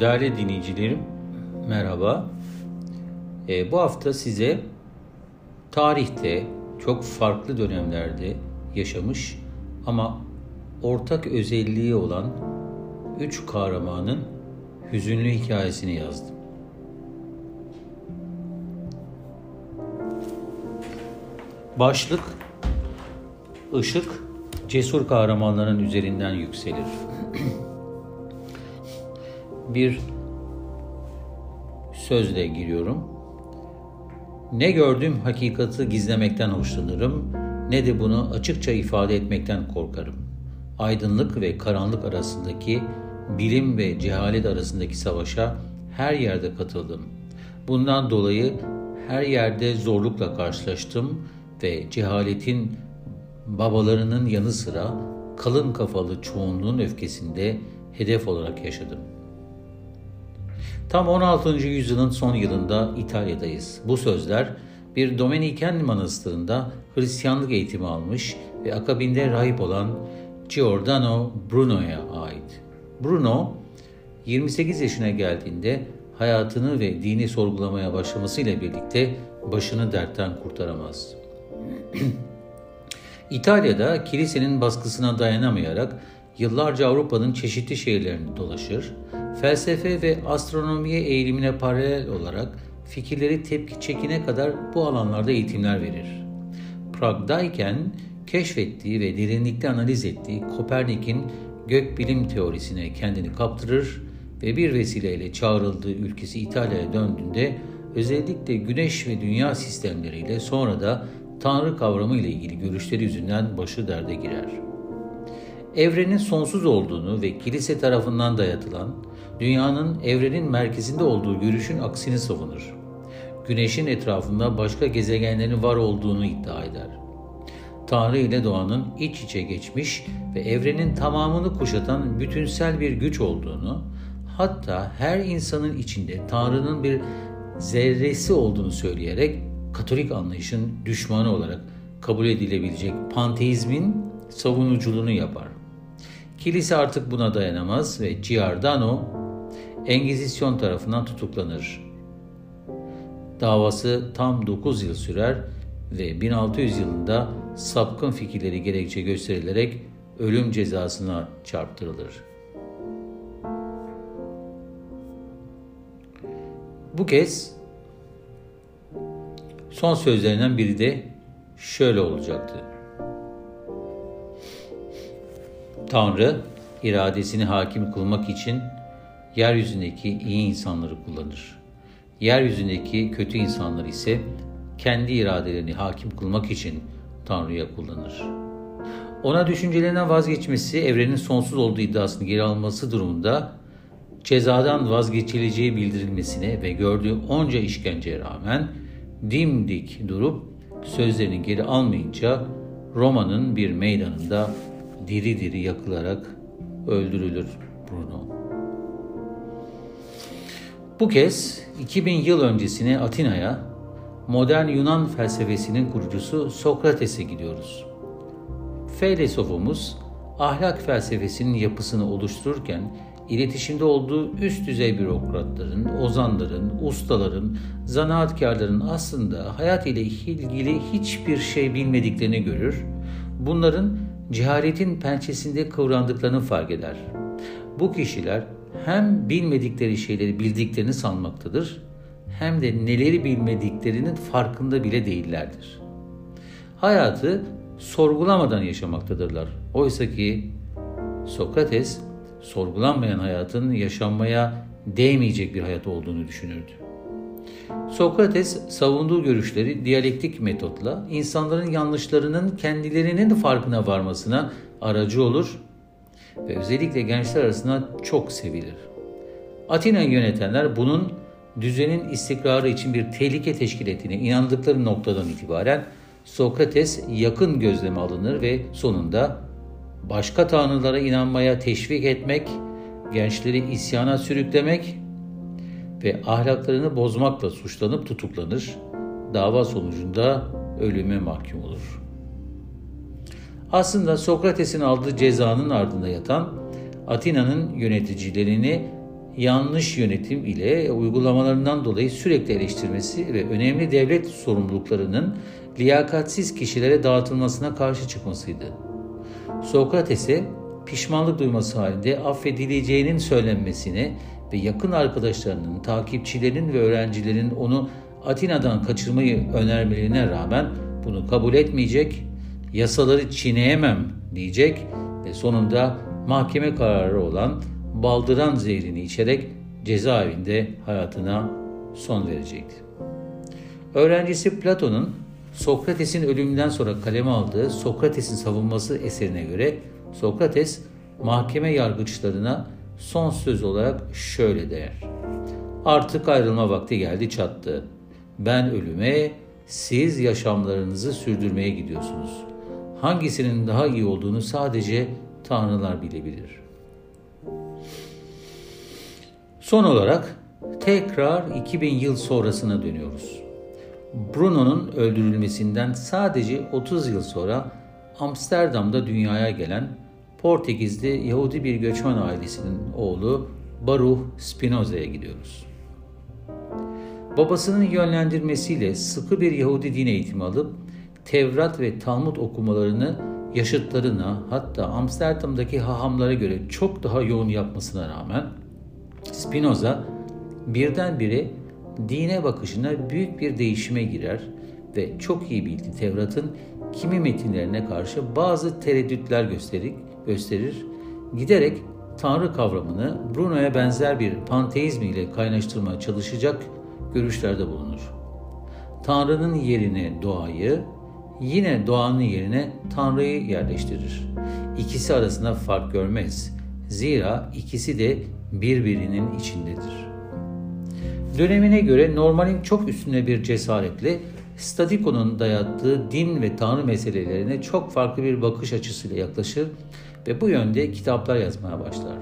Değerli dinleyicilerim, merhaba. E, bu hafta size tarihte çok farklı dönemlerde yaşamış ama ortak özelliği olan üç kahramanın hüzünlü hikayesini yazdım. Başlık, ışık, cesur kahramanların üzerinden yükselir. Bir sözle giriyorum. Ne gördüğüm hakikati gizlemekten hoşlanırım, ne de bunu açıkça ifade etmekten korkarım. Aydınlık ve karanlık arasındaki, bilim ve cehalet arasındaki savaşa her yerde katıldım. Bundan dolayı her yerde zorlukla karşılaştım ve cehaletin babalarının yanı sıra kalın kafalı çoğunluğun öfkesinde hedef olarak yaşadım. Tam 16. yüzyılın son yılında İtalya'dayız. Bu sözler bir Dominiken manastırında Hristiyanlık eğitimi almış ve akabinde rahip olan Giordano Bruno'ya ait. Bruno 28 yaşına geldiğinde hayatını ve dini sorgulamaya başlamasıyla birlikte başını dertten kurtaramaz. İtalya'da kilisenin baskısına dayanamayarak yıllarca Avrupa'nın çeşitli şehirlerini dolaşır, felsefe ve astronomiye eğilimine paralel olarak fikirleri tepki çekine kadar bu alanlarda eğitimler verir. Prag'dayken keşfettiği ve derinlikte analiz ettiği Kopernik'in gökbilim teorisine kendini kaptırır ve bir vesileyle çağrıldığı ülkesi İtalya'ya döndüğünde özellikle güneş ve dünya sistemleriyle sonra da Tanrı kavramı ile ilgili görüşleri yüzünden başı derde girer. Evrenin sonsuz olduğunu ve kilise tarafından dayatılan, dünyanın evrenin merkezinde olduğu görüşün aksini savunur. Güneşin etrafında başka gezegenlerin var olduğunu iddia eder. Tanrı ile doğanın iç içe geçmiş ve evrenin tamamını kuşatan bütünsel bir güç olduğunu, hatta her insanın içinde Tanrı'nın bir zerresi olduğunu söyleyerek Katolik anlayışın düşmanı olarak kabul edilebilecek panteizmin savunuculuğunu yapar. Kilise artık buna dayanamaz ve Giordano Engizisyon tarafından tutuklanır. Davası tam 9 yıl sürer ve 1600 yılında sapkın fikirleri gerekçe gösterilerek ölüm cezasına çarptırılır. Bu kez son sözlerinden biri de şöyle olacaktı. Tanrı iradesini hakim kılmak için yeryüzündeki iyi insanları kullanır. Yeryüzündeki kötü insanları ise kendi iradelerini hakim kılmak için Tanrı'ya kullanır. Ona düşüncelerinden vazgeçmesi, evrenin sonsuz olduğu iddiasını geri alması durumunda cezadan vazgeçileceği bildirilmesine ve gördüğü onca işkenceye rağmen dimdik durup sözlerini geri almayınca Roma'nın bir meydanında diri diri yakılarak öldürülür Bruno. Bu kez 2000 yıl öncesine Atina'ya modern Yunan felsefesinin kurucusu Sokrates'e gidiyoruz. Filosofumuz ahlak felsefesinin yapısını oluştururken iletişimde olduğu üst düzey bürokratların, ozanların, ustaların, zanaatkarların aslında hayat ile ilgili hiçbir şey bilmediklerini görür. Bunların cehaletin pençesinde kıvrandıklarını fark eder. Bu kişiler hem bilmedikleri şeyleri bildiklerini sanmaktadır hem de neleri bilmediklerinin farkında bile değillerdir. Hayatı sorgulamadan yaşamaktadırlar. Oysa ki Sokrates sorgulanmayan hayatın yaşanmaya değmeyecek bir hayat olduğunu düşünürdü. Sokrates savunduğu görüşleri diyalektik metotla insanların yanlışlarının kendilerinin farkına varmasına aracı olur ve özellikle gençler arasında çok sevilir. Atina'yı yönetenler bunun düzenin istikrarı için bir tehlike teşkil ettiğine inandıkları noktadan itibaren Sokrates yakın gözleme alınır ve sonunda başka tanrılara inanmaya teşvik etmek, gençleri isyana sürüklemek ve ahlaklarını bozmakla suçlanıp tutuklanır. Dava sonucunda ölüme mahkum olur. Aslında Sokrates'in aldığı cezanın ardında yatan Atina'nın yöneticilerini yanlış yönetim ile uygulamalarından dolayı sürekli eleştirmesi ve önemli devlet sorumluluklarının liyakatsiz kişilere dağıtılmasına karşı çıkmasıydı. Sokrates'e pişmanlık duyması halinde affedileceğinin söylenmesine ve yakın arkadaşlarının, takipçilerin ve öğrencilerin onu Atina'dan kaçırmayı önermelerine rağmen bunu kabul etmeyecek, yasaları çiğneyemem diyecek ve sonunda mahkeme kararı olan baldıran zehrini içerek cezaevinde hayatına son verecekti. Öğrencisi Platon'un Sokrates'in ölümünden sonra kaleme aldığı Sokrates'in savunması eserine göre Sokrates mahkeme yargıçlarına son söz olarak şöyle der. Artık ayrılma vakti geldi çattı. Ben ölüme, siz yaşamlarınızı sürdürmeye gidiyorsunuz. Hangisinin daha iyi olduğunu sadece tanrılar bilebilir. Son olarak tekrar 2000 yıl sonrasına dönüyoruz. Bruno'nun öldürülmesinden sadece 30 yıl sonra Amsterdam'da dünyaya gelen Portekizli Yahudi bir göçmen ailesinin oğlu Baruch Spinoza'ya gidiyoruz. Babasının yönlendirmesiyle sıkı bir Yahudi din eğitimi alıp Tevrat ve Talmud okumalarını yaşıtlarına hatta Amsterdam'daki hahamlara göre çok daha yoğun yapmasına rağmen Spinoza birdenbire dine bakışına büyük bir değişime girer ve çok iyi bildi Tevrat'ın kimi metinlerine karşı bazı tereddütler gösterir, gösterir. Giderek Tanrı kavramını Bruno'ya benzer bir panteizm ile kaynaştırmaya çalışacak görüşlerde bulunur. Tanrı'nın yerine doğayı, yine doğanın yerine Tanrı'yı yerleştirir. İkisi arasında fark görmez. Zira ikisi de birbirinin içindedir. Dönemine göre normalin çok üstüne bir cesaretle Stadiko'nun dayattığı din ve tanrı meselelerine çok farklı bir bakış açısıyla yaklaşır ve bu yönde kitaplar yazmaya başlar.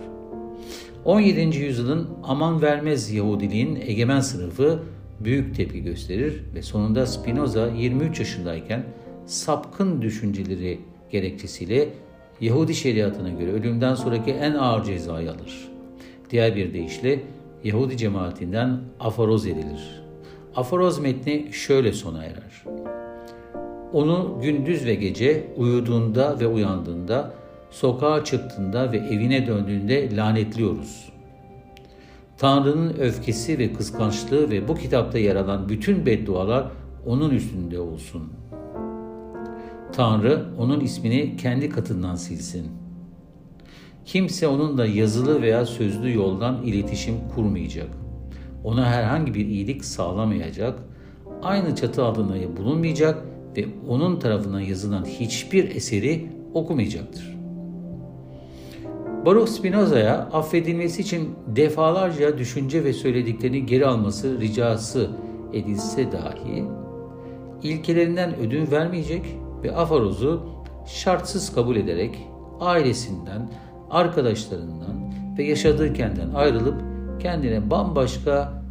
17. yüzyılın aman vermez Yahudiliğin egemen sınıfı büyük tepki gösterir ve sonunda Spinoza 23 yaşındayken sapkın düşünceleri gerekçesiyle Yahudi şeriatına göre ölümden sonraki en ağır cezayı alır. Diğer bir deyişle Yahudi cemaatinden aforoz edilir. Aforoz metni şöyle sona erer. Onu gündüz ve gece uyuduğunda ve uyandığında, sokağa çıktığında ve evine döndüğünde lanetliyoruz. Tanrı'nın öfkesi ve kıskançlığı ve bu kitapta yer alan bütün beddualar onun üstünde olsun. Tanrı onun ismini kendi katından silsin.'' Kimse onunla yazılı veya sözlü yoldan iletişim kurmayacak. Ona herhangi bir iyilik sağlamayacak, aynı çatı altında bulunmayacak ve onun tarafından yazılan hiçbir eseri okumayacaktır. Baruch Spinoza'ya affedilmesi için defalarca düşünce ve söylediklerini geri alması ricası edilse dahi ilkelerinden ödün vermeyecek ve afarozu şartsız kabul ederek ailesinden, arkadaşlarından ve yaşadığı kentten ayrılıp kendine bambaşka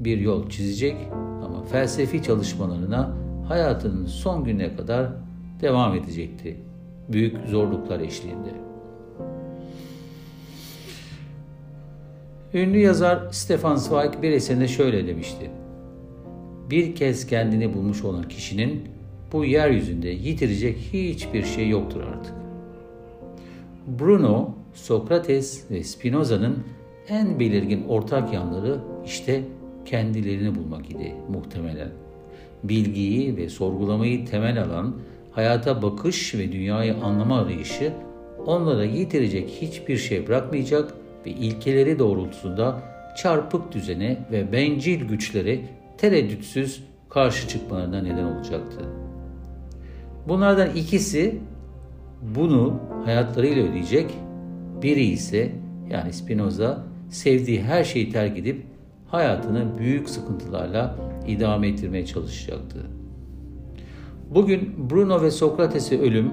bir yol çizecek ama felsefi çalışmalarına hayatının son gününe kadar devam edecekti. Büyük zorluklar eşliğinde. Ünlü yazar Stefan Zweig bir eserinde şöyle demişti. Bir kez kendini bulmuş olan kişinin bu yeryüzünde yitirecek hiçbir şey yoktur artık. Bruno, Sokrates ve Spinoza'nın en belirgin ortak yanları işte kendilerini bulmak idi muhtemelen. Bilgiyi ve sorgulamayı temel alan hayata bakış ve dünyayı anlama arayışı onlara yitirecek hiçbir şey bırakmayacak ve ilkeleri doğrultusunda çarpık düzene ve bencil güçlere tereddütsüz karşı çıkmalarına neden olacaktı. Bunlardan ikisi bunu hayatlarıyla ödeyecek. Biri ise yani Spinoza sevdiği her şeyi terk edip hayatını büyük sıkıntılarla idame ettirmeye çalışacaktı. Bugün Bruno ve Sokrates'e ölüm,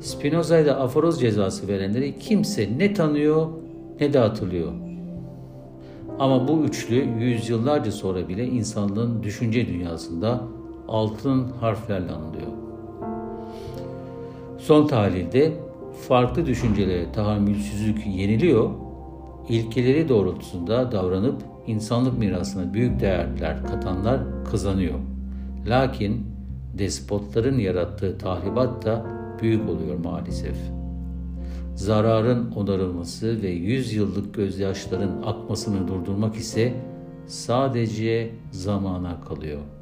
Spinoza'ya da aforoz cezası verenleri kimse ne tanıyor ne de hatırlıyor. Ama bu üçlü yüzyıllarca sonra bile insanlığın düşünce dünyasında altın harflerle anılıyor. Son tahlilde farklı düşüncelere tahammülsüzlük yeniliyor, ilkeleri doğrultusunda davranıp insanlık mirasına büyük değerler katanlar kazanıyor. Lakin despotların yarattığı tahribat da büyük oluyor maalesef. Zararın onarılması ve yüz yıllık gözyaşların akmasını durdurmak ise sadece zamana kalıyor.''